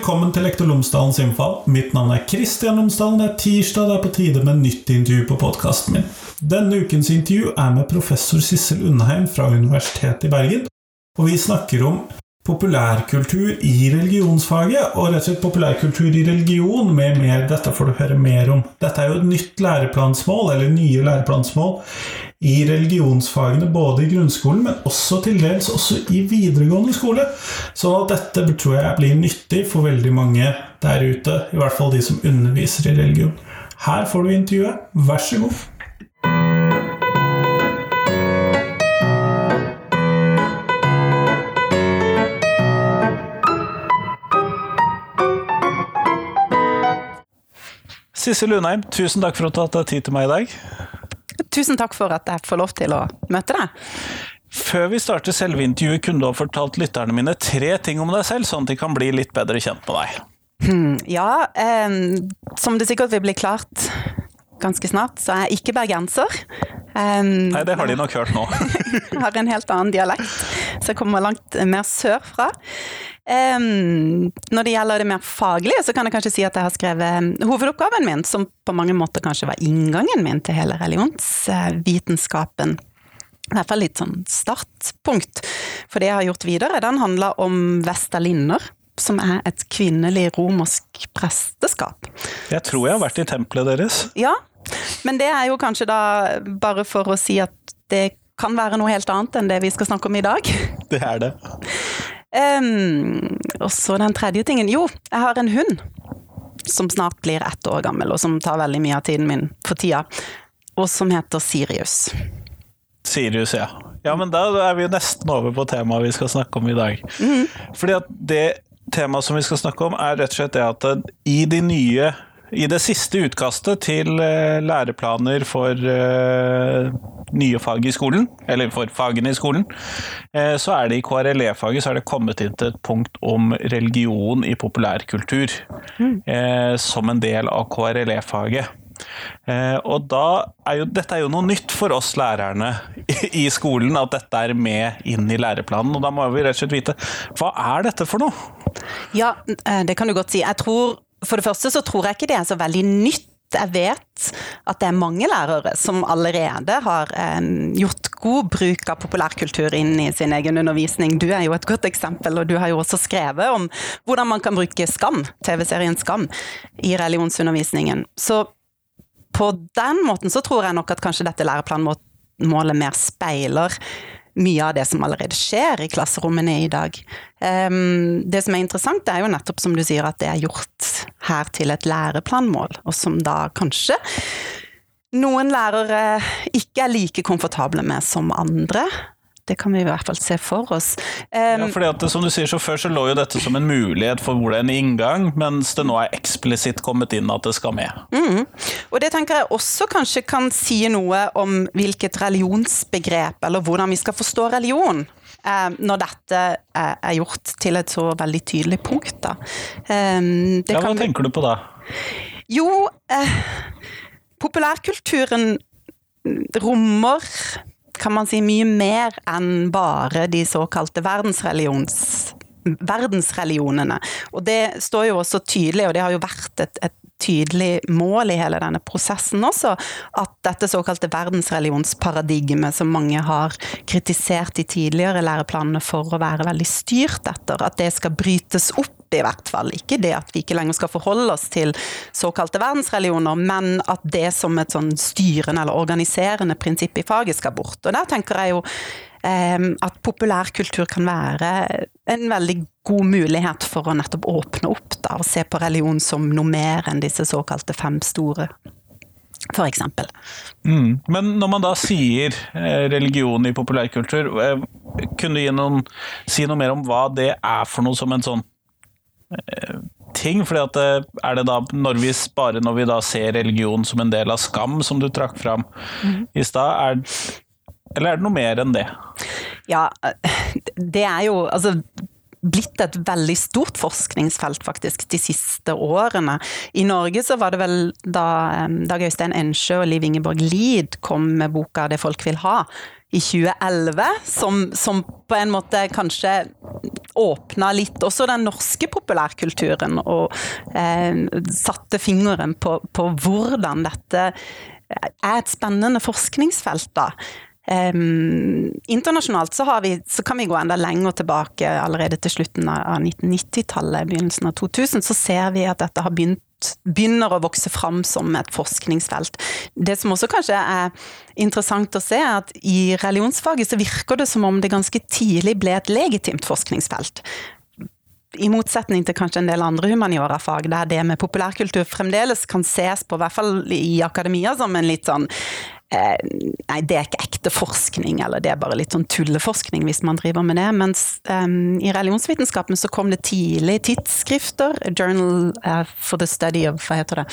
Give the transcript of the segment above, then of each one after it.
Velkommen til Lektor Lomsdalens innfall. Mitt navn er Kristian Lomsdalen. Det er tirsdag, det er på tide med nytt intervju på podkasten min. Denne ukens intervju er med professor Sissel Undheim fra Universitetet i Bergen. Og vi snakker om populærkultur i religionsfaget, og rett og slett populærkultur i religion med mer. Dette får du høre mer om. Dette er jo et nytt læreplansmål, eller nye læreplansmål, i religionsfagene både i grunnskolen, men også til dels også i videregående skole. Så dette tror jeg blir nyttig for veldig mange der ute, i hvert fall de som underviser i religion. Her får du intervjuet. Vær så god. Sissel Lundheim, tusen takk for at du har tatt tid til meg i dag. Tusen takk for at jeg får lov til å møte deg. Før vi starter selve intervjuet, kunne du ha fortalt lytterne mine tre ting om deg selv, sånn at de kan bli litt bedre kjent med deg. Hmm, ja, eh, som det sikkert vil bli klart ganske snart, så er jeg ikke bergenser. Um, Nei, det har de nok hørt nå. jeg har en helt annen dialekt, så jeg kommer langt mer sørfra. Um, når det gjelder det mer faglige, så kan jeg kanskje si at jeg har skrevet hovedoppgaven min, som på mange måter kanskje var inngangen min til hele religionsvitenskapen. I hvert fall litt sånn startpunkt. For det jeg har gjort videre, den handler om Vestalinner, som er et kvinnelig romersk presteskap. Jeg tror jeg har vært i tempelet deres. Ja, men det er jo kanskje da bare for å si at det kan være noe helt annet enn det vi skal snakke om i dag. Det er det. Um, og så den tredje tingen. Jo, jeg har en hund som snart blir ett år gammel, og som tar veldig mye av tiden min for tida. Og som heter Sirius. Sirius, ja. Ja, men da er vi jo nesten over på temaet vi skal snakke om i dag. Mm. Fordi at det temaet som vi skal snakke om, er rett og slett det at i de nye i det siste utkastet til eh, læreplaner for uh, nye fag i skolen, eller for fagene i skolen, uh, så er det i KRLE-faget så er det kommet inn til et punkt om religion i populærkultur mm. som en del av KRLE-faget. og da er jo, Dette er jo noe nytt for oss lærerne i, i skolen, at dette er med inn i læreplanen. Og da må vi rett og slett vite hva er dette for noe? Ja, det kan du godt si. Jeg tror for det første så tror jeg ikke det er så veldig nytt. Jeg vet at det er mange lærere som allerede har eh, gjort god bruk av populærkultur inn i sin egen undervisning. Du er jo et godt eksempel, og du har jo også skrevet om hvordan man kan bruke Skam, TV-serien Skam, i religionsundervisningen. Så på den måten så tror jeg nok at kanskje dette læreplanmålet mer speiler mye av det som allerede skjer i klasserommene i dag. Um, det som er interessant, er jo nettopp som du sier, at det er gjort her til et læreplanmål, og som da kanskje noen lærere ikke er like komfortable med som andre. Det kan vi i hvert fall se for oss. Um, ja, fordi at det, som du sier, så Før så lå jo dette som en mulighet for hvor det er en inngang, mens det nå er eksplisitt kommet inn at det skal med. Mm. Og Det tenker jeg også kanskje kan si noe om hvilket religionsbegrep, eller hvordan vi skal forstå religion. Um, når dette er gjort til et så veldig tydelig punkt. Da. Um, ja, hva tenker du på da? Jo, eh, populærkulturen rommer kan man si mye mer enn bare de såkalte verdensreligionene. Og det står jo også tydelig, og det har jo vært et, et tydelig mål i hele denne prosessen også, at dette såkalte verdensreligionsparadigmet som mange har kritisert de tidligere læreplanene for å være veldig styrt etter, at det skal brytes opp i hvert fall. Ikke det at vi ikke lenger skal forholde oss til såkalte verdensreligioner, men at det som et sånn styrende eller organiserende prinsipp i faget skal bort. Og der tenker jeg jo at populærkultur kan være en veldig god mulighet for å nettopp åpne opp da, og se på religion som noe mer enn disse såkalte fem store. Eksempel. Mm. Men når man da sier eh, religion i populærkultur, eh, kunne du noen, si noe mer om hva det er for noe som en sånn ting? Fordi at er det da når vi, bare når vi da ser religion som en del av skam, som du trakk fram mm. i stad, eller er det noe mer enn det? Ja, det er jo altså blitt et veldig stort forskningsfelt faktisk de siste årene. I Norge så var det vel da Dag Øystein Ensjø og Liv Ingeborg Lid kom med boka 'Det folk vil ha', i 2011, som, som på en måte kanskje åpna litt også den norske populærkulturen, og eh, satte fingeren på, på, hvordan dette er et spennende forskningsfelt. da. Um, internasjonalt så, vi, så, kan vi gå enda lenger tilbake, allerede til slutten av 1990-tallet, begynnelsen av 2000, så ser vi at dette begynt begynner å vokse fram som et forskningsfelt. Det som også kanskje er interessant å se, er at i religionsfaget så virker det som om det ganske tidlig ble et legitimt forskningsfelt. I motsetning til kanskje en del andre humaniorafag, der det med populærkultur fremdeles kan ses på, i hvert fall i akademia, som en litt sånn Nei, det er ikke ekte forskning, eller det er bare litt sånn tulleforskning hvis man driver med det. Mens eh, i religionsvitenskapen så kom det tidlig tidsskrifter, Journal uh, for the Study of Hva heter det?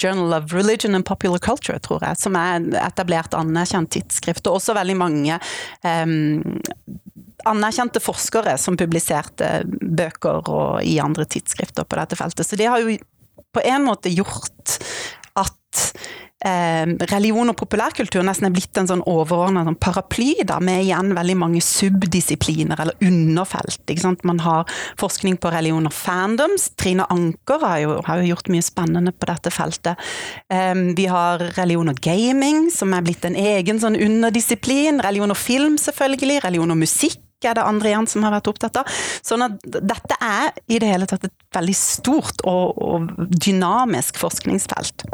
Journal of Religion and Popular Culture, tror jeg, som er etablert anerkjent tidsskrift. Og også veldig mange um, anerkjente forskere som publiserte bøker og i andre tidsskrifter på dette feltet. Så det har jo på en måte gjort eh, religion og populærkultur nesten er blitt en sånn overordna sånn paraply, da, med igjen veldig mange subdisipliner, eller underfelt. Ikke sant? Man har forskning på religion og fandoms. Trine Anker har jo, har jo gjort mye spennende på dette feltet. Eh, vi har religion og gaming, som er blitt en egen sånn underdisiplin. Religion og film, selvfølgelig. Religion og musikk er det andre igjen som har vært opptatt av. Sånn at dette er i det hele tatt et veldig stort og, og dynamisk forskningsfelt.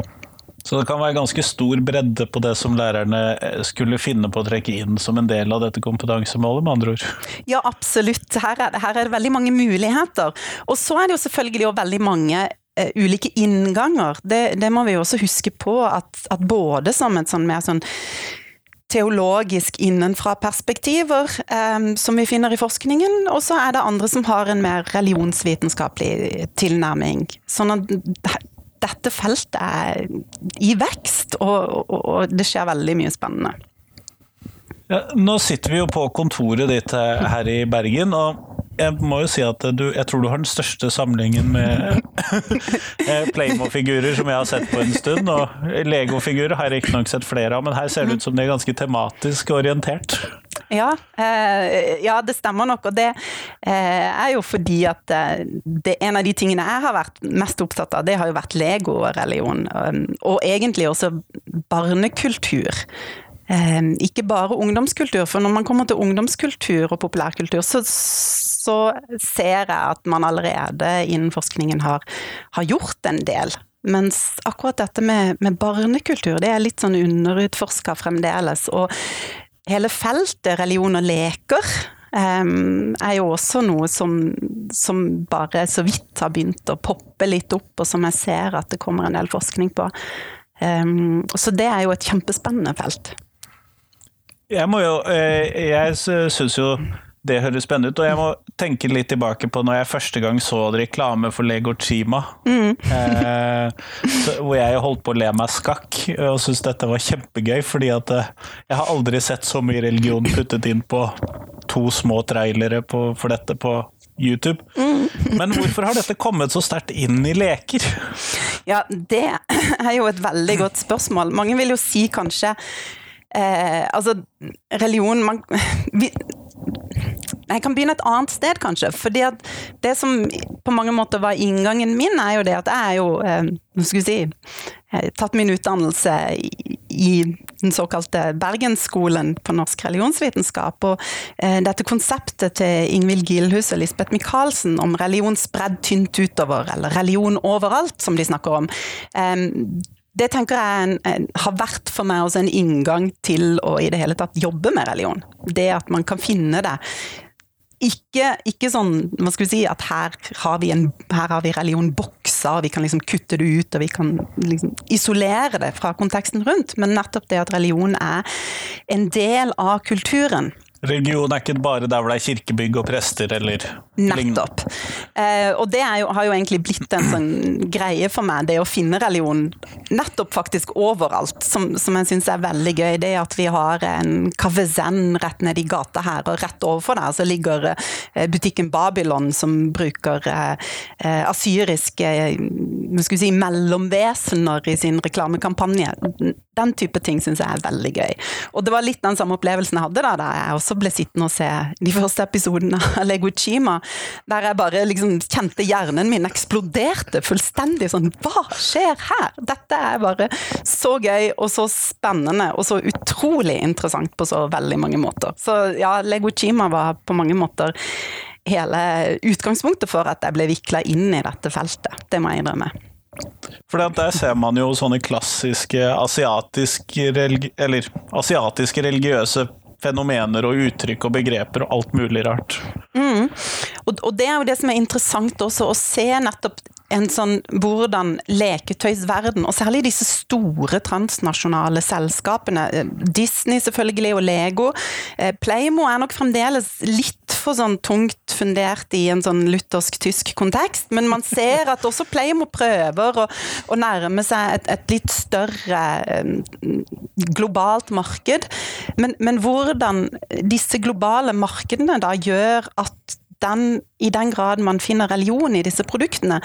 Så det kan være ganske stor bredde på det som lærerne eh, skulle finne på å trekke inn som en del av dette kompetansemålet, med andre ord? Ja, absolutt. Her er, her er det veldig mange muligheter. Og så er det jo selvfølgelig veldig mange uh, ulike innganger. Det, det, må vi også huske på, at, at både som et sånn mer sånn teologisk innenfra-perspektiver um, som vi finner i forskningen, og så er det andre som har en mer religionsvitenskapelig tilnærming. Sånn at dette feltet er i vekst, og, og, og det skjer veldig mye spennende. Ja, nå sitter vi jo på kontoret ditt her i Bergen, og jeg må jo si at du, jeg tror du har den største samlingen med Playmo-figurer som jeg har sett på en stund. Og Lego-figurer har jeg riktignok sett flere av, men her ser det ut som de er ganske tematisk orientert. Ja, eh, ja, det stemmer nok. Og det eh, er jo fordi at eh, det, en av de tingene jeg har vært mest opptatt av, det har jo vært Lego og religion. Og, og egentlig også barnekultur. Eh, ikke bare ungdomskultur, for når man kommer til ungdomskultur og populærkultur, så, så ser jeg at man allerede innen forskningen har, har gjort en del. Mens akkurat dette med, med, barnekultur, det er litt sånn underutforska fremdeles. Og hele feltet religion og leker um, er jo også noe som, som, bare så vidt har begynt å poppe litt opp, og som jeg ser at det kommer en del forskning på. Um, så det er jo et kjempespennende felt. Jeg må jo eh, Jeg syns jo det høres spennende ut. Og jeg må tenke litt tilbake på når jeg første gang så reklame for Lego Chima. Mm. eh, hvor jeg holdt på å le meg skakk og syntes dette var kjempegøy. Fordi at eh, jeg har aldri sett så mye religion puttet inn på to små trailere på, for dette på YouTube. Mm. Men hvorfor har dette kommet så sterkt inn i leker? Ja, det er jo et veldig godt spørsmål. Mange vil jo si kanskje eh, Altså, religion man, vi, jeg kan begynne et annet sted, kanskje. at det som på mange måter var inngangen min, er jo det at jeg er jo Hva skal vi si, tatt min utdannelse i, den såkalte Bergensskolen på norsk religionsvitenskap. Og eh, dette konseptet til Ingvild Gilhus og Lisbeth Michaelsen om religion spredd tynt utover, eller religion overalt, som de snakker om. Eh, det tenker jeg har vært for meg også en inngang til å i det hele tatt jobbe med religion. Det at man kan finne det. Ikke, ikke sånn hva skal vi si, at her har vi, en, her har vi religionbokser, vi kan liksom kutte det ut og vi kan liksom isolere det fra konteksten rundt. Men nettopp det at religion er en del av kulturen. Religion er ikke bare der hvor det er kirkebygg og prester eller. Nettopp. Eh, og det jo, har jo egentlig blitt en sånn greie for meg, det å finne religion nettopp faktisk overalt, som, som jeg syns er veldig gøy. Det at vi har en Café Zen rett ned i gata her, og rett overfor der så ligger eh, butikken Babylon, som bruker eh, eh asyriske si, mellomvesener i sin reklamekampanje. Den type ting syns jeg er veldig gøy. Og det var litt den samme opplevelsen jeg hadde da, da jeg også ble sittende og se de første episodene av Lego Chima, der jeg bare liksom kjente hjernen min eksploderte fullstendig sånn Hva skjer her? Dette er bare så gøy og så spennende og så utrolig interessant på så veldig mange måter. Så ja, Lego Chima var på mange måter hele utgangspunktet for at jeg ble vikla inn i dette feltet. Det må jeg innrømme. For der ser man jo sånne klassiske asiatiske, religi eller, asiatiske religiøse fenomener og uttrykk og begreper og alt mulig rart. Mm. Og, og, det er jo det som er interessant også, å se nettopp en sånn hvordan leketøysverden, og særlig disse store transnasjonale selskapene, eh, Disney selvfølgelig og Lego, eh, Playmo er nok fremdeles litt for sånn tungt fundert i en sånn luthersk-tysk kontekst, men man ser at også Playmo prøver å, å nærme seg et, et, litt større eh, globalt marked. Men, men hvordan disse globale markedene da gjør at den, i den grad man finner religion i disse produktene,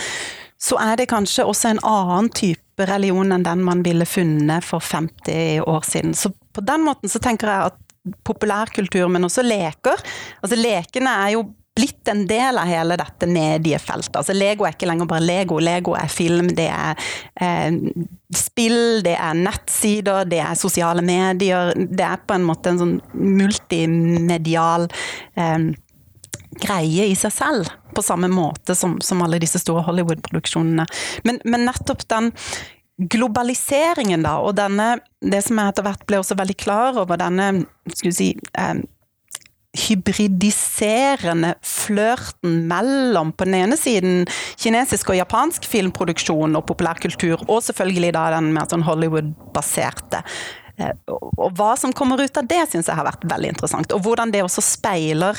så er det kanskje også en annen type religion enn den man ville funnet for 50 år siden. Så på den måten så tenker jeg at populærkultur, men også leker Altså lekene er jo blitt en del av hele dette mediefeltet. Altså Lego er ikke lenger bare Lego. Lego er film, det er eh, spill, det er nettsider, det er sosiale medier. Det er på en måte en sånn multimedial eh, greie i seg selv, på samme måte som, som alle disse store Hollywood-produksjonene. Men, men, nettopp den globaliseringen, da, og denne Det som jeg etter hvert ble også veldig klar over, denne si eh, hybridiserende flørten mellom på den ene siden kinesisk og japansk filmproduksjon og populærkultur, og selvfølgelig da den mer sånn Hollywood-baserte. Eh, og hva som kommer ut av det, syns jeg har vært veldig interessant. Og hvordan det også speiler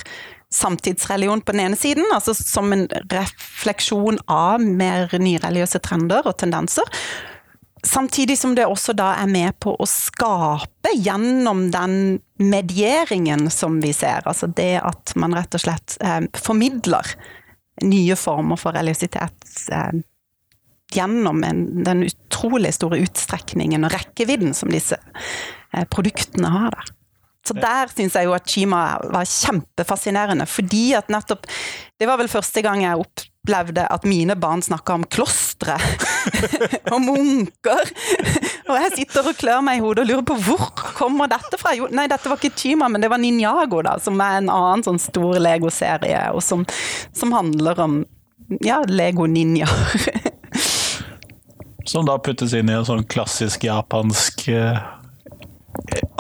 samtidsreligion på den ene siden, altså som en refleksjon av mer nyreligiøse trender og tendenser. Samtidig som det også da er med på å skape gjennom den medieringen som vi ser. Altså det at man rett og slett eh, formidler nye former for religiøsitet eh, gjennom en, den utrolig store utstrekningen og rekkevidden som disse eh, produktene har der. Så der syns jeg jo at Chima var kjempefascinerende, fordi at nettopp Det var vel første gang jeg opplevde at mine barn snakka om klostre og munker. Og jeg sitter og klør meg i hodet og lurer på hvor kommer dette fra? Jo, nei, dette var ikke Chima, men det var Ninjago, da, som er en annen sånn stor Lego-serie, og som, som, handler om ja, Lego-ninjaer. som da puttes inn i en sånn klassisk japansk uh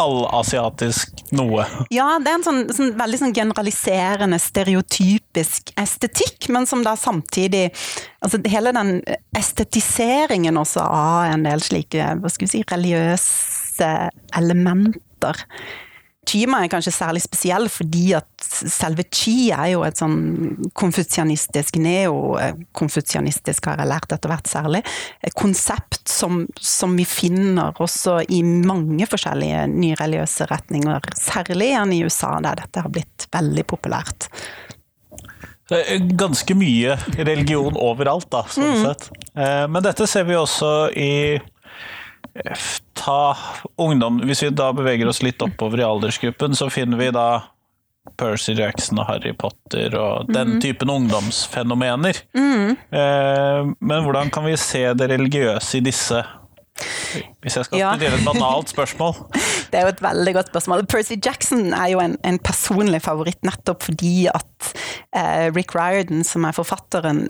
allasiatisk noe. Ja, det er en sånn, sånn, veldig sånn generaliserende, stereotypisk estetikk, men som da samtidig Altså hele den estetiseringen også av en del slike, hva skal vi si, religiøse elementer Chima er kanskje særlig spesiell fordi at selve chi er jo et sånn konfusianistisk, neokonfusianistisk har jeg lært etter hvert særlig, et konsept som, som, vi finner også i mange forskjellige nyreligiøse retninger, særlig igjen i USA, der dette har blitt veldig populært. Er ganske mye religion overalt, da, sånn mm. sett. Eh, men dette ser vi også i ta ungdom Hvis vi da beveger oss litt oppover i aldersgruppen, så finner vi da Percy Jackson og Harry Potter og den mm. typen ungdomsfenomener. Mm. Men hvordan kan vi se det religiøse i disse? Hvis jeg skal ja. stille et banalt spørsmål. Det er jo et veldig godt spørsmål. Percy Jackson er jo en, en personlig favoritt nettopp fordi at eh, Rick Riordan, som er forfatteren,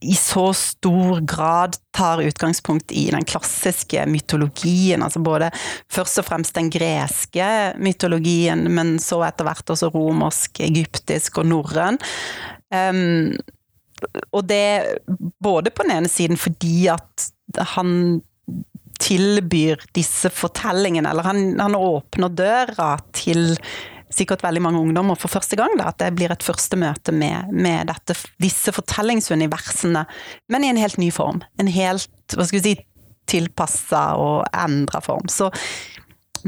i så stor grad tar utgangspunkt i den klassiske mytologien. Altså både først og fremst den greske mytologien, men så etter hvert også romersk, egyptisk og norrøn. Um, og det både på den ene siden fordi at han tilbyr disse fortellingene, eller han, han åpner døra til sikkert veldig mange ungdommer for første gang. Da, at det blir et første møte med, med dette, disse fortellingsuniversene, men i en helt ny form. En helt, hva skal vi si, tilpassa og endra form. Så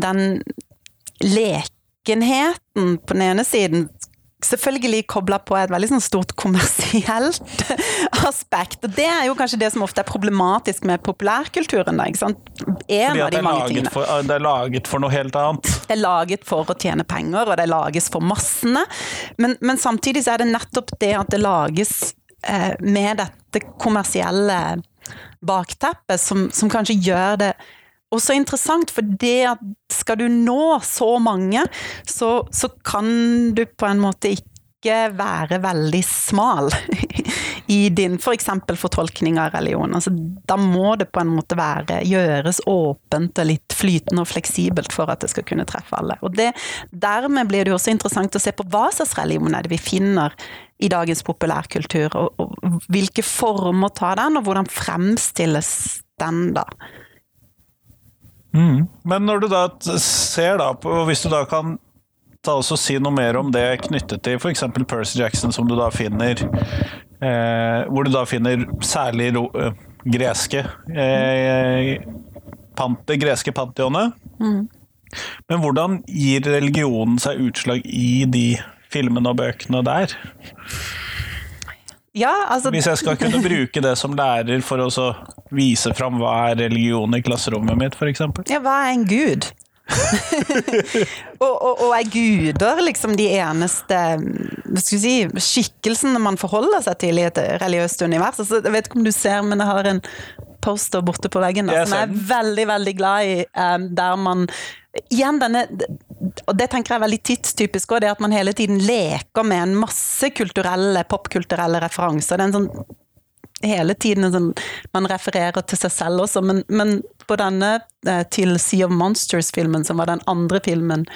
den lekenheten på den ene siden selvfølgelig kobla på et veldig sånn stort kommersielt aspekt. Og det er jo kanskje det som ofte er problematisk med populærkulturen. Da, ikke sant? En av de det mange laget tingene. for, det er laget for noe helt annet. Det er laget for å tjene penger, og det lages for massene. Men, men samtidig så er det nettopp det at det lages eh, med dette kommersielle bakteppet, som, som kanskje gjør det også interessant, for det at skal du nå så mange, så, så kan du på en måte ikke være veldig smal i din f.eks. For fortolkning av religion. Altså, da må det på en måte være, gjøres åpent og litt flytende og fleksibelt for at det skal kunne treffe alle. Og det, Dermed blir det jo også interessant å se på hva slags religion er det vi finner i dagens populærkultur, og, og hvilke former tar den, og hvordan fremstilles den da? Men når du da ser da på, hvis du da kan ta oss og si noe mer om det knyttet til f.eks. Percy Jackson, som du da finner eh, Hvor du da finner særlig ro, eh, greske eh, pant, Det greske pantheonet. Men hvordan gir religionen seg utslag i de filmene og bøkene der? Ja, altså Hvis jeg skal kunne bruke det som lærer for å så vise fram hva er religion i klasserommet mitt, f.eks. Ja, hva er en gud? og, og, og er guder liksom de eneste si, skikkelsene man forholder seg til i et religiøst univers? Altså, jeg vet ikke om du ser, men jeg har en poster borte på veggen da, som jeg er veldig, veldig glad i, um, der man Igjen denne Og det tenker jeg er veldig tidstypisk òg, det at man hele tiden leker med en masse kulturelle, popkulturelle referanser. Det er en sånn hele tiden en sånn, Man refererer til seg selv også, men, men på denne eh, til Sea of Monsters-filmen, som var den andre filmen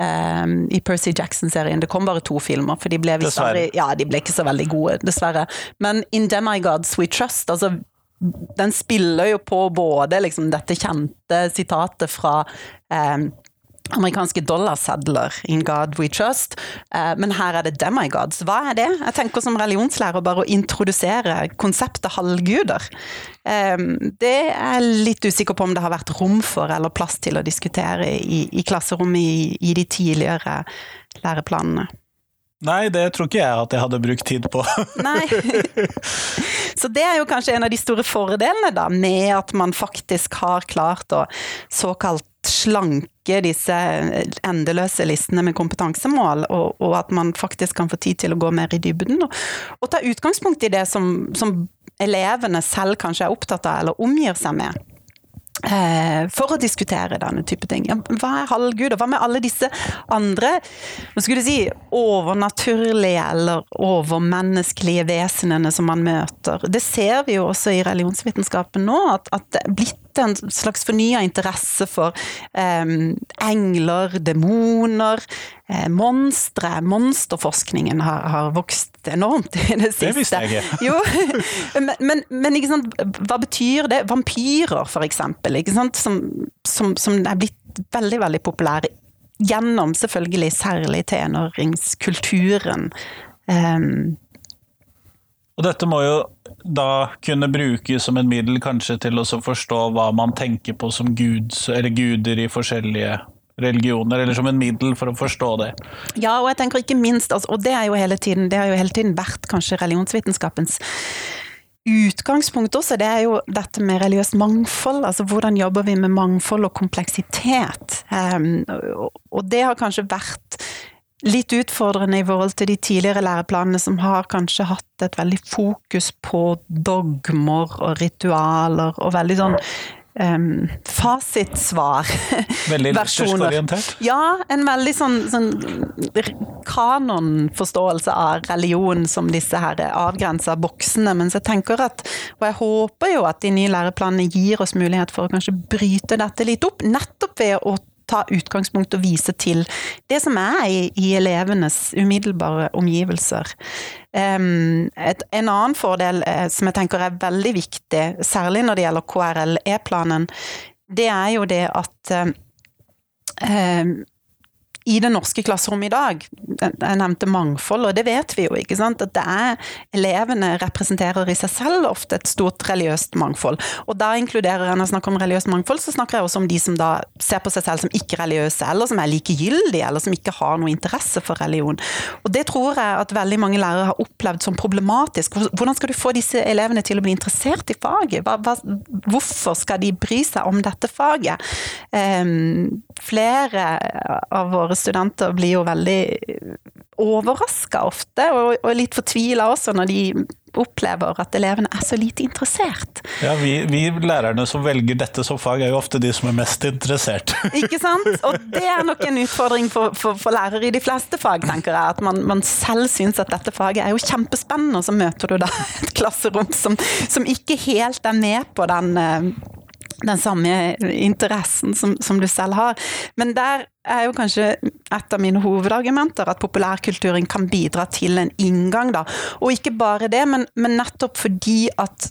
Um, i Percy Jackson-serien Det kom bare to filmer, for de ble, aldri- ja, de ble ikke så veldig gode, dessverre. Men In Demigods We Trust, altså den spiller jo på både liksom dette kjente sitatet fra eh, amerikanske dollarsedler, In God We Trust, eh, men her er det demigods. Hva er det? Jeg tenker som religionslærer bare å introdusere konseptet halvguder. Eh, det er jeg litt usikker på om det har vært rom for eller plass til å diskutere i, i klasserommet i, i de tidligere læreplanene. Nei, det tror ikke jeg at jeg hadde brukt tid på. Nei. Så det er jo kanskje en av de store fordelene da, med at man faktisk har klart å såkalt slanke disse endeløse listene med kompetansemål, og, og at man faktisk kan få tid til å gå mer i dybden. Og, og ta utgangspunkt i det som, som elevene selv kanskje er opptatt av, eller omgir seg med. Eh, for å diskutere denne type ting. Hva er halvgud, og hva med alle disse andre hva skulle du si, overnaturlige eller overmenneskelige vesenene som man møter? Det ser vi jo også i religionsvitenskapen nå, at, at det er blitt en slags fornya interesse for eh, engler, demoner, eh, monstre. Monsterforskningen har, har vokst enormt i det siste. Det visste jeg ikke. Jo, men, men, men ikke sant, hva betyr det? Vampyrer, for eksempel, ikke sant? Som, som, som er blitt veldig, veldig populære. Gjennom selvfølgelig særlig tenåringskulturen. Um, Og dette må jo da kunne brukes som en middel kanskje til å forstå hva man tenker på som guds, eller guder i forskjellige religioner, eller som en middel for å forstå det. ja, og jeg tenker ikke minst, altså, og det er jo hele tiden, det har jo hele tiden vært kanskje religionsvitenskapens utgangspunkt også, det er jo dette med religiøst mangfold. Altså hvordan jobber vi med mangfold og kompleksitet? Um, og det har kanskje vært litt utfordrende i forhold til de tidligere læreplanene som har kanskje hatt et veldig fokus på dogmer og ritualer og veldig sånn um, fasitsvar-versjoner. luthersk-orientert. Ja, en veldig sånn, sånn kanonforståelse av religion som disse her avgrensa boksene. Mens jeg tenker at, og jeg håper jo at de nye læreplanene gir oss mulighet for å kanskje bryte dette litt opp, nettopp ved å ta utgangspunkt og vise til det som er i, i elevenes umiddelbare omgivelser. Um, et, en annen fordel eh, som jeg tenker er veldig viktig, særlig når det gjelder KRLE-planen, det er jo det at eh, i det norske klasserommet i dag. Jeg nevnte mangfold, og det vet vi jo, ikke sant. At det er elevene representerer i seg selv ofte et stort religiøst mangfold. Og da inkluderer jeg, når jeg snakker om religiøst mangfold, så snakker jeg også om de som da ser på seg selv som ikke-religiøse, eller som er likegyldige, eller som ikke har noe interesse for religion. Og det tror jeg at veldig mange lærere har opplevd som problematisk. Hvordan skal du få disse elevene til å bli interessert i faget? Hva, hva, hvorfor skal de bry seg om dette faget? Um, flere av våre studenter blir jo veldig overraska ofte, og, og litt fortvila også når de opplever at elevene er så lite interessert. Ja, vi, vi, lærerne som velger dette som fag, er jo ofte de som er mest interessert. Ikke sant? Og det er nok en utfordring for, for, for lærere i de fleste fag, tenker jeg. At man, man selv syns at dette faget er jo kjempespennende, og så møter du da et klasserom som, som ikke helt er med på den eh, den samme interessen som, som, du selv har. Men der er jo kanskje et av mine hovedargumenter at populærkulturen kan bidra til en inngang, da. Og ikke bare det, men, men nettopp fordi at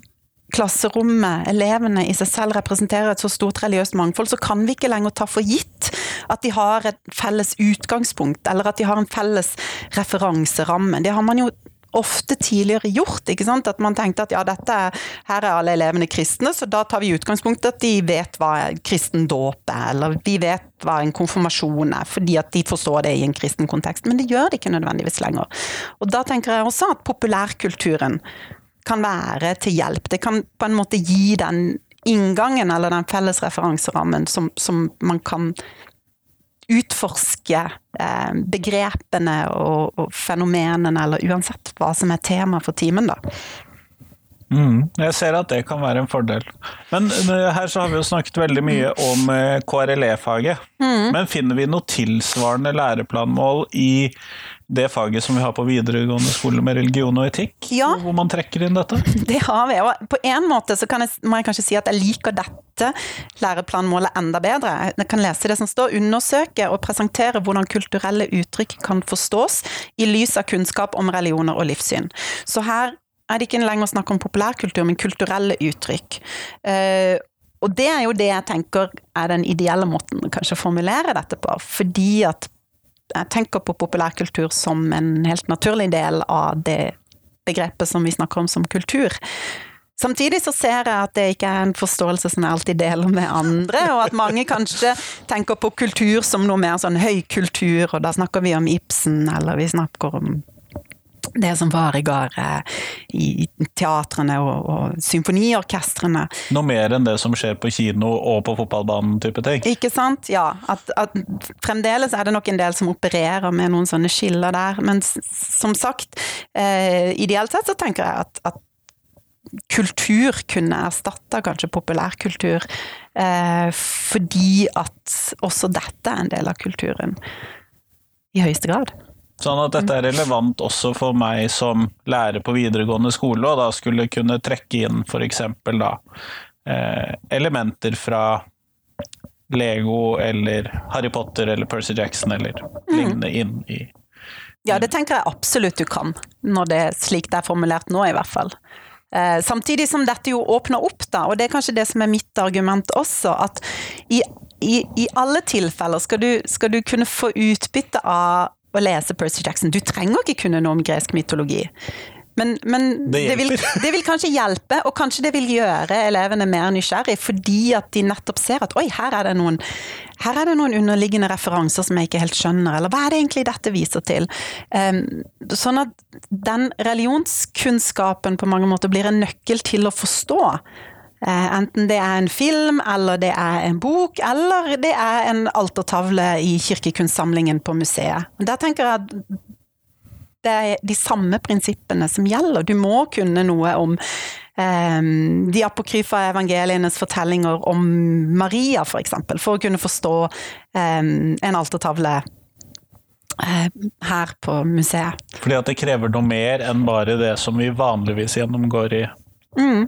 klasserommet, elevene i seg selv representerer et så stort religiøst mangfold, så kan vi ikke lenger ta for gitt at de har et felles utgangspunkt, eller at de har en felles referanseramme. Det har man jo ofte tidligere gjort. ikke sant? At man tenkte at ja, dette, her er alle elevene kristne, så da tar vi utgangspunkt at de vet hva kristen dåp er, eller de vet hva en konfirmasjon er, fordi at de forstår det i en kristen kontekst. Men det gjør de ikke nødvendigvis lenger. Og da tenker jeg også at populærkulturen kan være til hjelp. Det kan på en måte gi den inngangen, eller den felles referanserammen, som, som man kan utforske eh, begrepene og, og, fenomenene, eller uansett hva som er tema for timen, da. Mm, jeg ser at det kan være en fordel. Men her så har vi jo snakket veldig mye om eh, KRLE-faget. Mm. Men finner vi noe tilsvarende læreplanmål i det faget som vi har på videregående skole med religion og etikk? Ja. Hvor man trekker inn dette? Det har vi. Og på en måte så jeg, må jeg kanskje si at jeg liker dette læreplanmålet enda bedre. Jeg kan lese det som står. Undersøke og presentere hvordan kulturelle uttrykk kan forstås i lys av kunnskap om religioner og livssyn. Så her er det ikke lenger snakk om populærkultur, men kulturelle uttrykk. Uh, og det er jo det jeg tenker er den ideelle måten kanskje å formulere dette på. Fordi at jeg tenker på populærkultur som en helt naturlig del av det begrepet som vi snakker om som kultur. Samtidig så ser jeg at det ikke er en forståelse som jeg alltid deler med andre, og at mange kanskje tenker på kultur som noe mer sånn høykultur, og da snakker vi om Ibsen, eller vi snakker om det som foregår eh, i teatrene og, og symfoniorkestrene. Noe mer enn det som skjer på kino og på fotballbanen type ting? Ikke sant, ja. At, at fremdeles er det nok en del som opererer med noen sånne skiller der. Men som sagt, eh, ideelt sett så tenker jeg at, at kultur kunne erstatta kanskje populærkultur, eh, fordi at også dette er en del av kulturen. I høyeste grad. Sånn at dette er relevant også for meg som lærer på videregående skole, og da skulle kunne trekke inn f.eks. da eh, elementer fra Lego eller Harry Potter eller Percy Jackson eller mm. lignende inn i Ja, det tenker jeg absolutt du kan, når det er slik det er formulert nå, i hvert fall. Eh, samtidig som dette jo åpner opp, da, og det er kanskje det som er mitt argument også, at i, i, i alle tilfeller skal du, skal du kunne få utbytte av å lese Percy Jackson. Du trenger ikke kunne noe om gresk mytologi. Men, men det, det, vil, det, vil, kanskje hjelpe, og kanskje det vil gjøre elevene mer nysgjerrig, fordi at de nettopp ser at oi, her er det noen, her er det noen underliggende referanser som jeg ikke helt skjønner, eller hva er det egentlig dette viser til? Um, sånn at den religionskunnskapen på mange måter blir en nøkkel til å forstå enten det er en film, eller det er en bok, eller det er en altertavle i kirkekunstsamlingen på museet. Der tenker jeg at det er de samme prinsippene som gjelder. Du må kunne noe om eh, de apokryfa evangelienes fortellinger om Maria, f.eks., for, eksempel, for å kunne forstå eh, en altertavle uh, her på museet. Fordi at det krever noe mer enn bare det som vi vanligvis gjennomgår i mm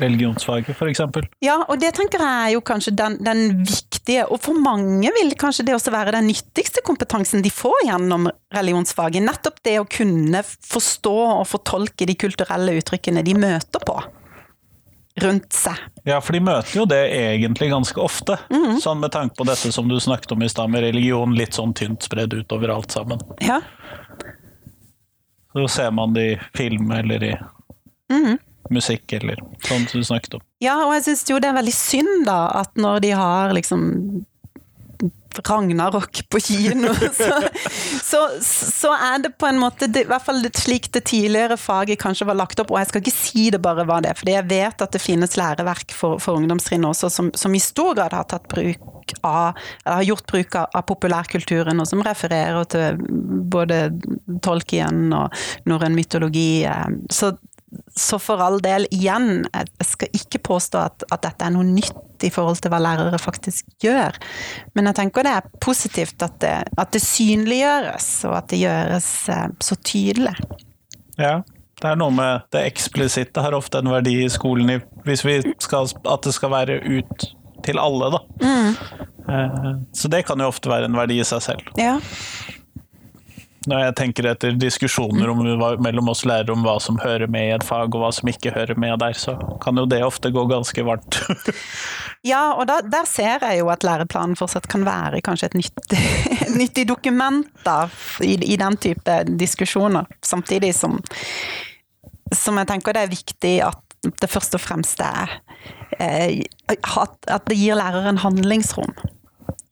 religionsfaget, f.eks. Ja, og det tenker jeg er jo kanskje den, den, viktige, og for mange vil kanskje det også være den nyttigste kompetansen de får gjennom religionsfaget. Nettopp det å kunne forstå og fortolke de kulturelle uttrykkene de møter på. rundt seg. Ja, for de møter jo det egentlig ganske ofte. Mm. Sånn med tanke på dette som du snakket om i stad, med religion litt sånn tynt spredd utover alt sammen. Ja. Så ser man det i film eller i Mhm. Musikk eller sånn som du snakket om. Ja, og jeg syns jo det er veldig synd, da, at når de har liksom Ragnarok på kino, så, så, så er det på en måte det, I hvert fall slik det tidligere faget kanskje var lagt opp, og jeg skal ikke si det bare var det, fordi jeg vet at det finnes læreverk for, for ungdomstrinnet også som, som, i stor grad har tatt bruk av eller har gjort bruk av, av populærkulturen, og som refererer til både Tolkien og norrøn mytologi. Så så for all del, igjen, jeg skal ikke påstå at, at, dette er noe nytt i forhold til hva lærere faktisk gjør, men jeg tenker det er positivt at det, at det synliggjøres, og at det gjøres eh, så tydelig. Ja, det er noe med det eksplisitte har ofte en verdi i skolen, hvis vi skal at det skal være ut til alle, da. Mm. Så det kan jo ofte være en verdi i seg selv. Ja. Når jeg tenker etter diskusjoner om, mellom oss lærere om hva som hører med i et fag, og hva som ikke hører med der, så kan jo det ofte gå ganske varmt. ja, og da, der ser jeg jo at læreplanen fortsatt kan være kanskje et nyttig, et nyttig dokument da, i, i, den type diskusjoner. Samtidig som, som jeg tenker det er viktig at det først og fremst er eh, at det gir læreren handlingsrom.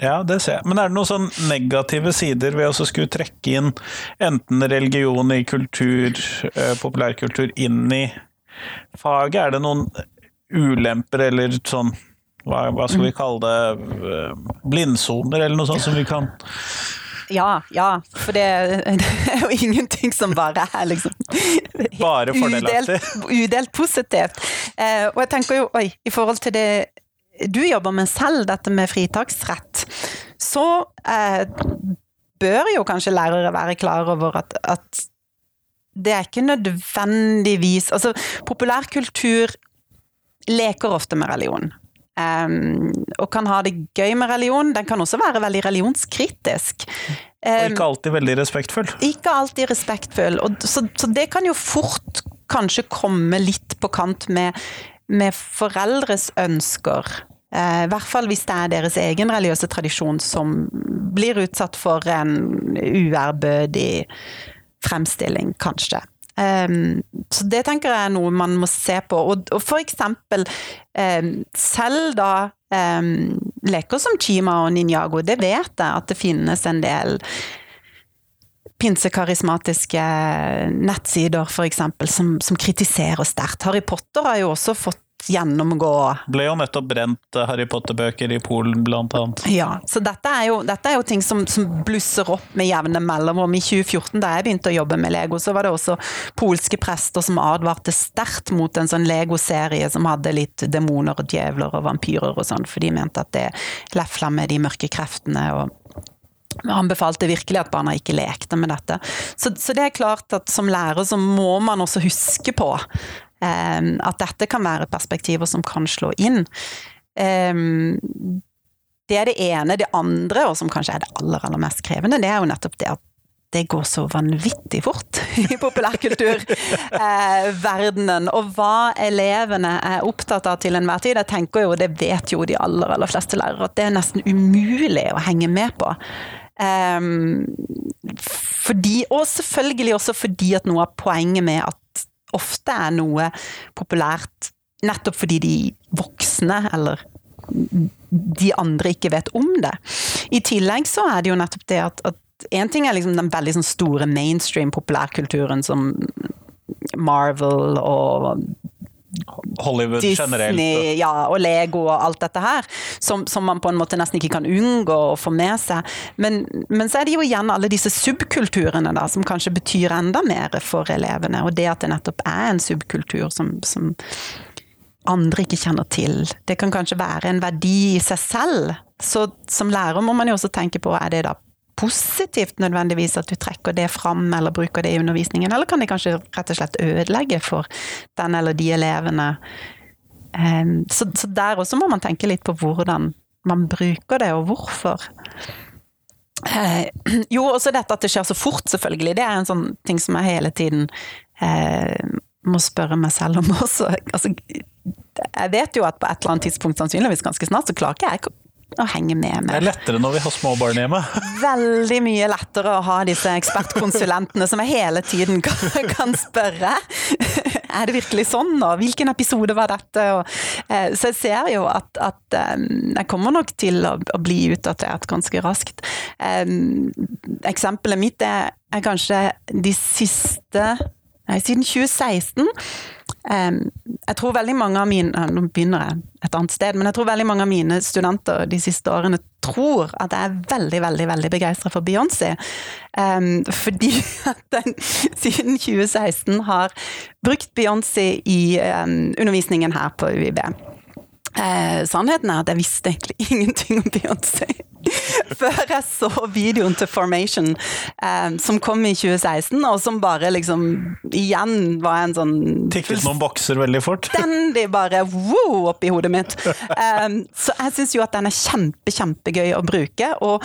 Ja, det ser jeg. Men er det noen sånn negative sider ved å skulle trekke inn enten religion i kultur, populærkultur, inn i faget? Er det noen ulemper eller sånn hva, hva skal vi kalle det, blindsoner eller noe sånt som vi kan ja, ja. For det, det, er jo ingenting som bare er liksom Bare. Udelt, udelt positivt. Eh, og jeg tenker jo, oi, i forhold til det du jobber med selv, dette med fritaksrett, så eh, bør jo kanskje lærere være klar over at, at det er ikke nødvendigvis Altså, populærkultur leker ofte med religion. Um, og kan ha det gøy med religion. Den kan også være veldig religionskritisk. Um, og ikke alltid veldig respektfull. Ikke alltid respektfull. Og, så, så, det kan jo fort kanskje komme litt på kant med, med foreldres ønsker. Uh, I hvert fall hvis det er deres egen religiøse tradisjon som blir utsatt for en uærbødig fremstilling, kanskje. Um, så det tenker jeg er noe man må se på. Og, og for eksempel um, selv da um, leker som Chima og Ninjago, det vet jeg at det finnes en del pinsekarismatiske nettsider for eksempel, som, som kritiserer sterkt. Harry Potter har jo også fått gjennomgå Ble jo nettopp brent eh, Harry Potter-bøker i Polen, blant annet. Ja, så dette er jo, dette er jo ting som, som, blusser opp med jevne mellomrom. I 2014, da jeg begynte å jobbe med Lego, så var det også polske prester som advarte sterkt mot en sånn Lego-serie som hadde litt demoner og djevler og vampyrer og sånn, for de mente at det lefla med de mørke kreftene. og han befalte virkelig at barna ikke lekte med dette. Så, så, det er klart at som lærer så må man også huske på at dette kan være perspektiver som kan slå inn. Um, det er det ene. Det andre, og som kanskje er det aller, aller mest krevende, det er jo nettopp det at det går så vanvittig fort i populærkulturverdenen. Eh, og hva elevene er opptatt av til enhver tid. Jeg tenker jo, det vet jo de aller, aller fleste lærere, at det er nesten umulig å henge med på. Um, fordi, og selvfølgelig også fordi at noe av poenget med at ofte er noe populært nettopp fordi de voksne eller de andre ikke vet om det. I tillegg så er det jo nettopp det at, at en ting er liksom den veldig sånn store mainstream populærkulturen som Marvel og Hollywood Disney, generelt. Ja, og Lego og alt dette her, som, som, man på en måte nesten ikke kan unngå å få med seg. Men, men, så er det jo igjen alle disse subkulturene da, som kanskje betyr enda mer for elevene. Og det at det nettopp er en subkultur som, som andre ikke kjenner til. Det kan kanskje være en verdi i seg selv. Så som lærer må man jo også tenke på, er det da positivt nødvendigvis at du trekker det fram eller bruker det i undervisningen, eller kan det kanskje rett og slett ødelegge for den eller de elevene? Så, så der også må man tenke litt på hvordan man bruker det, og hvorfor. Eh, jo, også dette at det skjer så fort, selvfølgelig. Det er en sånn ting som jeg hele tiden eh, må spørre meg selv om også. Altså, jeg vet jo at på et eller annet tidspunkt, sannsynligvis ganske snart, så klarer ikke jeg å henge med Det er lettere når vi har små barn hjemme. Veldig mye lettere å ha disse ekspertkonsulentene som jeg hele tiden kan, kan spørre. Er det virkelig sånn, og hvilken episode var dette? Og, eh, så jeg ser jo at, at eh, jeg kommer nok til å, å bli utdatert ganske raskt. Eh, eksempelet mitt er, er kanskje de siste Nei, siden 2016. Eh, jeg tror veldig mange av mine Nå begynner jeg et annet sted, men jeg tror veldig mange av mine studenter de siste årene tror at jeg er veldig, veldig veldig begeistra for Beyoncé. Eh, fordi at den siden 2016 har brukt Beyoncé i eh, undervisningen her på UiB. Eh, sannheten er at jeg visste egentlig ingenting om Beyoncé. Før jeg så videoen til Formation, eh, som kom i 2016, og som bare liksom igjen var en sånn Tikket noen bokser veldig fort. Stendig bare wow oppi hodet mitt. Eh, så jeg syns jo at den er kjempe, kjempegøy å bruke. Og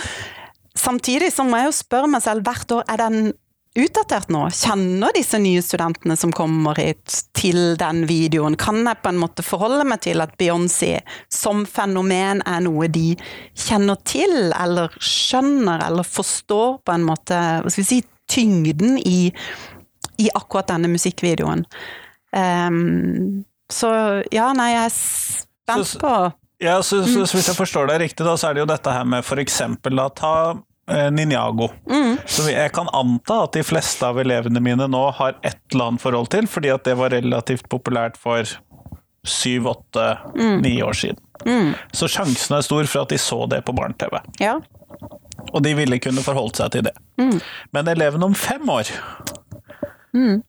samtidig så må jeg jo spørre meg selv hvert år er den utdatert nå? Kjenner disse nye studentene som kommer hit til den videoen? Kan jeg på en måte forholde meg til at Beyoncé som fenomen er noe de kjenner til, eller skjønner, eller forstår på en måte hva skal vi si, tyngden i, i akkurat denne musikkvideoen? Um, så ja, nei, jeg er spent på Ja, så, så, så Hvis jeg forstår deg riktig, da, så er det jo dette her med f.eks. at ta eh, Ninjago. Som jeg kan anta at de fleste av elevene mine nå har et eller annet forhold til, fordi at det var relativt populært for syv, åtte, ni år siden. Så sjansen er stor for at de så det på barne-TV. Ja. Og de ville kunne forholdt seg til det. Men elevene om fem år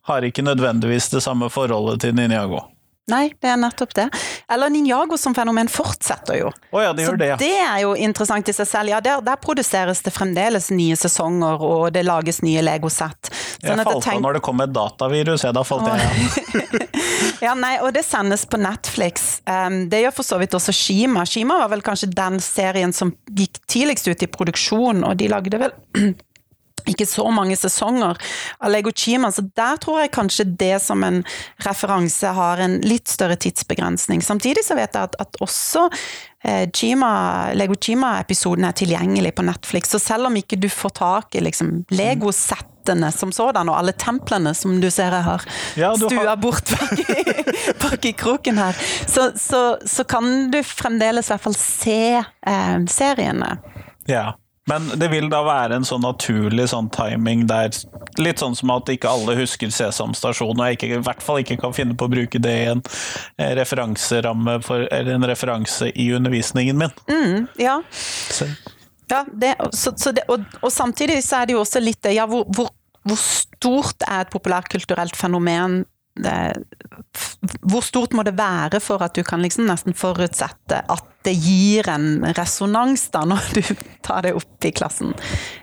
har ikke nødvendigvis det samme forholdet til Ninjago. Nei, det er nettopp det. Eller Ninjago som fenomen fortsetter jo. Oh ja, de Så gjør det, ja. det er jo interessant i seg selv. Ja, der, der produseres det fremdeles nye sesonger, og det lages nye Lego-sett. Jeg Sånn at falt tenk- når det kom et datavirus, jeg da falt jeg igjen. Ja, nei, og det sendes på Netflix. Um, det gjør for så vidt også Shima. Shima var vel kanskje den serien som gikk tidligst ut i produksjon, og de lagde vel ikke så mange sesonger av Lego Chima, så der tror jeg kanskje det som en referanse har en litt større tidsbegrensning. Samtidig så vet jeg at, at også eh, Chima, Lego Chima-episoden er tilgjengelig på Netflix, så selv om ikke du får tak i liksom, Lego-settene som sådan, og alle templene som du ser jeg har Ja, stua har- bort bak i kroken her, så, så, så kan du fremdeles i hvert fall se eh, seriene. Ja. Men det vil da være en sånn naturlig sånn timing der Litt sånn som at ikke alle husker Sesam stasjon, og jeg ikke, i hvert fall ikke kan finne på å bruke det i en eh, referanseramme for, eller en referanse i undervisningen min. Ja, Så, Ja, det, så, så det, og, og samtidig så er det jo også litt det, ja, hvor, hvor, hvor stort er et populærkulturelt fenomen? Det, hvor stort må det være for at du kan liksom nesten forutsette at det gir en resonans da, når du tar det opp i klassen?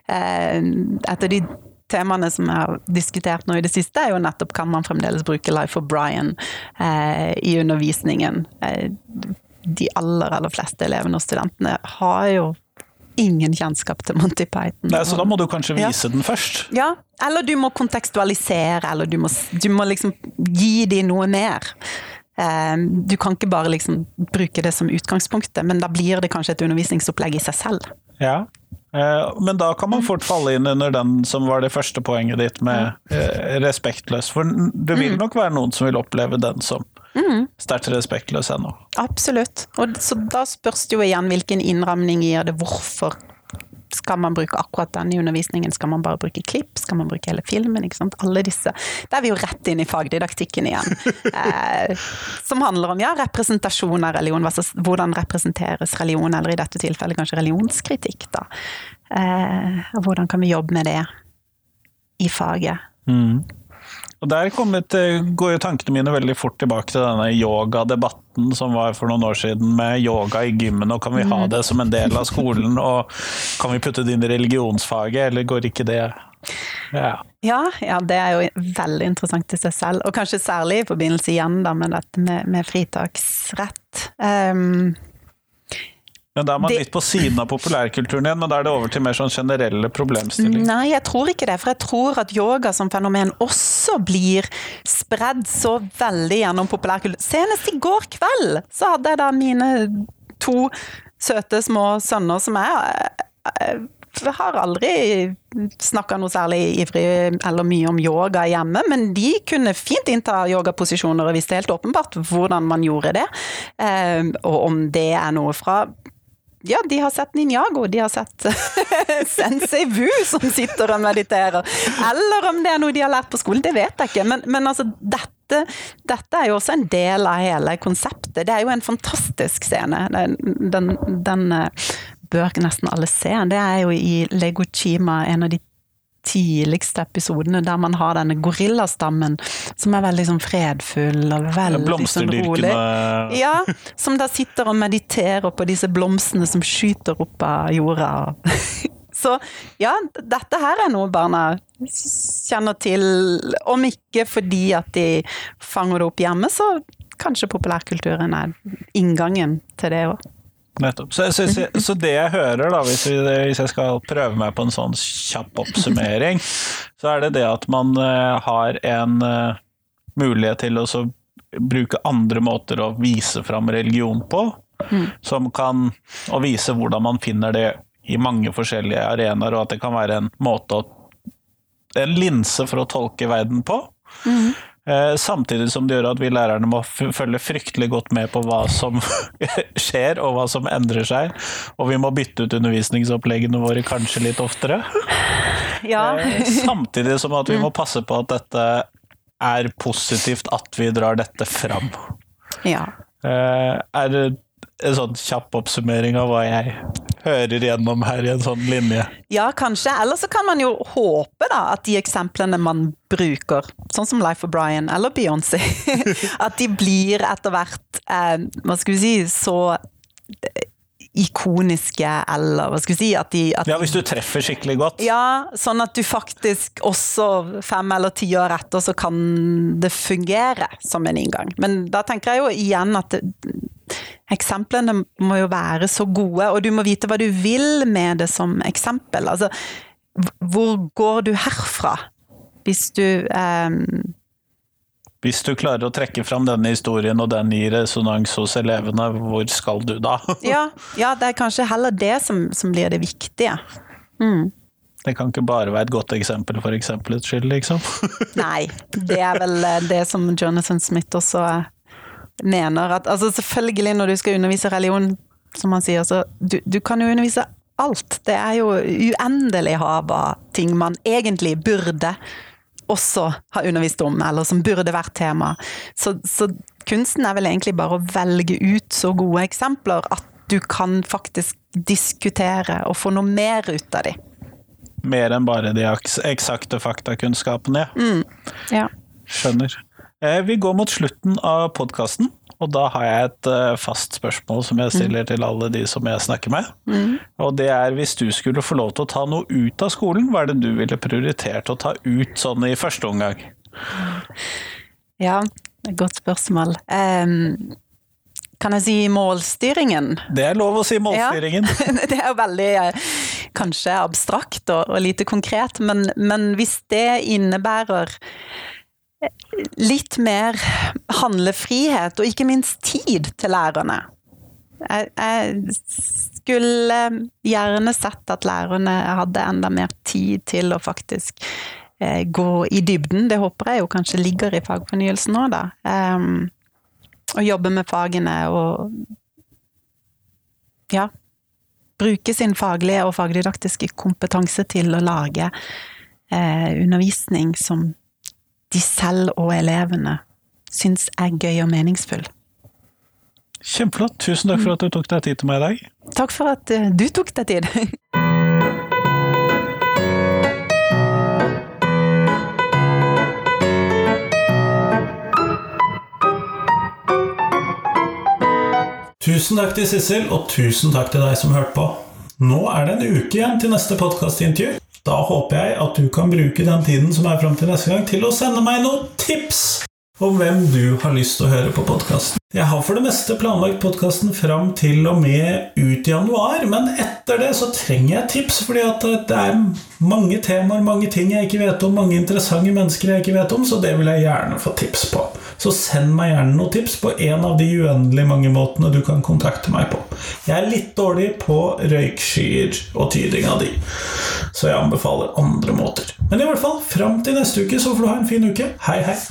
Eh, et av de temaene som jeg har diskutert nå i det siste, er jo nettopp kan man fremdeles bruke Life of Brian eh, i undervisningen. Eh, de aller, aller fleste elevene og studentene har jo ingen kjennskap til Monty Python. nei, så da må du kanskje Ja. vise den først. Ja, eller du må kontekstualisere, eller du må, du må liksom gi dem noe mer. Eh, Du kan ikke bare liksom bruke det som utgangspunktet, men da blir det kanskje et undervisningsopplegg i seg selv. Ja. Eh, Men da kan man fort falle inn under den som var det første poenget ditt med eh, respektløs. For det vil nok være noen som vil oppleve den som sterkt respektløs ennå. Absolutt. Og så da spørs det jo igjen hvilken innramning gir det, hvorfor skal man bruke akkurat den i undervisningen? Skal man bare bruke klipp? Skal man bruke hele filmen? Ikke sant? Alle disse. Da er vi jo rett inn i fagdidaktikken igjen. Eh, som handler om ja, representasjon av religion. Hvordan representeres religion, eller i dette tilfellet kanskje religionskritikk, da. Eh, og hvordan kan vi jobbe med det i faget? Og der kommet, eh, går jo tankene mine veldig fort tilbake til denne yogadebatten som var for noen år siden, med yoga i gymmen, og kan vi ha det som en del av skolen, og kan vi putte det inn i religionsfaget, eller går ikke det? Ja. Ja, ja, det er jo veldig interessant i seg selv, og kanskje særlig i forbindelse igjen da med dette med, med fritaksrett. Um, Men da er man Det- litt på siden av populærkulturen igjen, men da er det over til mer sånn generelle problemstillinger. Nei, jeg tror ikke det. For jeg tror at yoga som fenomen også blir spredd så veldig gjennom populærkultur. Senest i går kveld så hadde jeg da mine to søte små sønner som jeg, jeg har aldri snakka noe særlig ivrig eller mye om yoga hjemme, men de kunne fint innta yogaposisjoner og visste helt åpenbart hvordan man gjorde det. Eh, Og om det er noe fra ja, de har sett Ninjago, de har sett Sensei Wu som sitter og mediterer. Eller om det er noe de har lært på skolen, det vet jeg ikke. Men, men altså, dette, dette er jo også en del av hele konseptet. Det er jo en fantastisk scene. Den, den, eh, bør nesten alle se. Det er jo i Lego Chima, en av de tidligste episodene der man har denne gorillastammen som er veldig sånn fredfull og veldig sånn rolig. Ja, som da sitter og mediterer på disse blomstene som skyter opp av jorda. Så ja, dette her er noe barna kjenner til, om ikke fordi at de fanger det opp hjemme, så kanskje populærkulturen er inngangen til det òg. Nettopp. Så, så, så, så det jeg hører, da, hvis, vi, hvis jeg skal prøve meg på en sånn kjapp oppsummering, så er det det at man uh, har en uh, mulighet til å så bruke andre måter å vise fram religion på, som kan å vise hvordan man finner det i mange forskjellige arenaer, og at det kan være en måte å En linse for å tolke verden på. Eh, Samtidig som det gjør at vi lærerne må følge fryktelig godt med på hva som skjer, og hva som endrer seg. Og vi må bytte ut undervisningsoppleggene våre kanskje litt oftere. Ja. Eh, Samtidig som at vi må passe på at dette er positivt at vi drar dette fram. ja. Eh, Er det en sånn kjapp oppsummering av hva jeg hører gjennom her i en sånn linje? Ja, kanskje. Eller så kan man jo håpe da, at de eksemplene man bruker, sånn som Life of Brian eller Beyoncé, at de blir etter hvert, eh, hva skal vi si, så ikoniske, eller hva skal vi si, at de at Ja, hvis du treffer skikkelig godt. Ja, sånn at du faktisk også fem eller ti år etter så kan det fungere som en inngang. Men da tenker jeg jo igjen at det, eksemplene må jo være så gode, og du må vite hva du vil med det som eksempel. Altså, hvor går du herfra? Hvis du eh, Hvis du klarer å trekke fram denne historien, og den gir resonans hos elevene, hvor skal du da? ja, ja, det er kanskje heller det som, som blir det viktige. Mm. Det kan ikke bare være et godt eksempel for eksempelets skyld, liksom. Nei, det er vel eh, det som Jonathan Smith også eh, mener. At, altså selvfølgelig når du skal undervise religion, som han sier, så du, du kan jo undervise alt. Det er jo uendelig hav av ting man egentlig burde også har undervist om, eller som burde vært tema. Så, så kunsten er vel egentlig bare å velge ut så gode eksempler at du kan faktisk diskutere og få noe mer ut av de. Mer enn bare de eksakte faktakunnskapene. Ja. Skjønner. Eh, Vi går mot slutten av podkasten, og da har jeg et eh, fast spørsmål som jeg stiller til alle de som jeg snakker med. Og det er hvis du skulle få lov til å ta noe ut av skolen, hva er det du ville prioritert å ta ut sånn i første omgang? Ja, godt spørsmål. Um, kan jeg si målstyringen? Det er lov å si målstyringen. det er veldig eh, kanskje abstrakt og, og lite konkret, men, men hvis det innebærer litt mer handlefrihet, og ikke minst tid til lærerne. Jeg, skulle gjerne sett at lærerne hadde enda mer tid til å faktisk eh, gå i dybden. Det håper jeg jo kanskje ligger i fagfornyelsen nå, da. Um, og jobbe med fagene og ja, bruke sin faglige og fagdidaktiske kompetanse til å lage eh, undervisning som de selv og elevene syns er gøy og meningsfull. Kjempeflott. Tusen takk for at du tok deg tid til meg i dag. Takk for at eh, du tok deg tid. Tusen takk til Sissel, og tusen takk til deg som hørte på. Nå er det en uke igjen til neste podkastintervju. Da håper jeg at du kan bruke den tiden som er fram til neste gang, til å sende meg noen tips om hvem du har lyst til å høre på podkasten. Jeg har for det meste planlagt podkasten fram til og med ut i januar, men etter det så trenger jeg tips, fordi at det er mange temaer, mange ting jeg ikke vet om, mange interessante mennesker jeg ikke vet om, så det vil jeg gjerne få tips på. Så send meg gjerne noen tips på en av de uendelig mange måtene du kan kontakte meg på. Jeg er litt dårlig på røykskyer og tyding av de, så jeg anbefaler andre måter. Men i hvert fall, fram til neste uke så får du ha en fin uke. Hei, hei!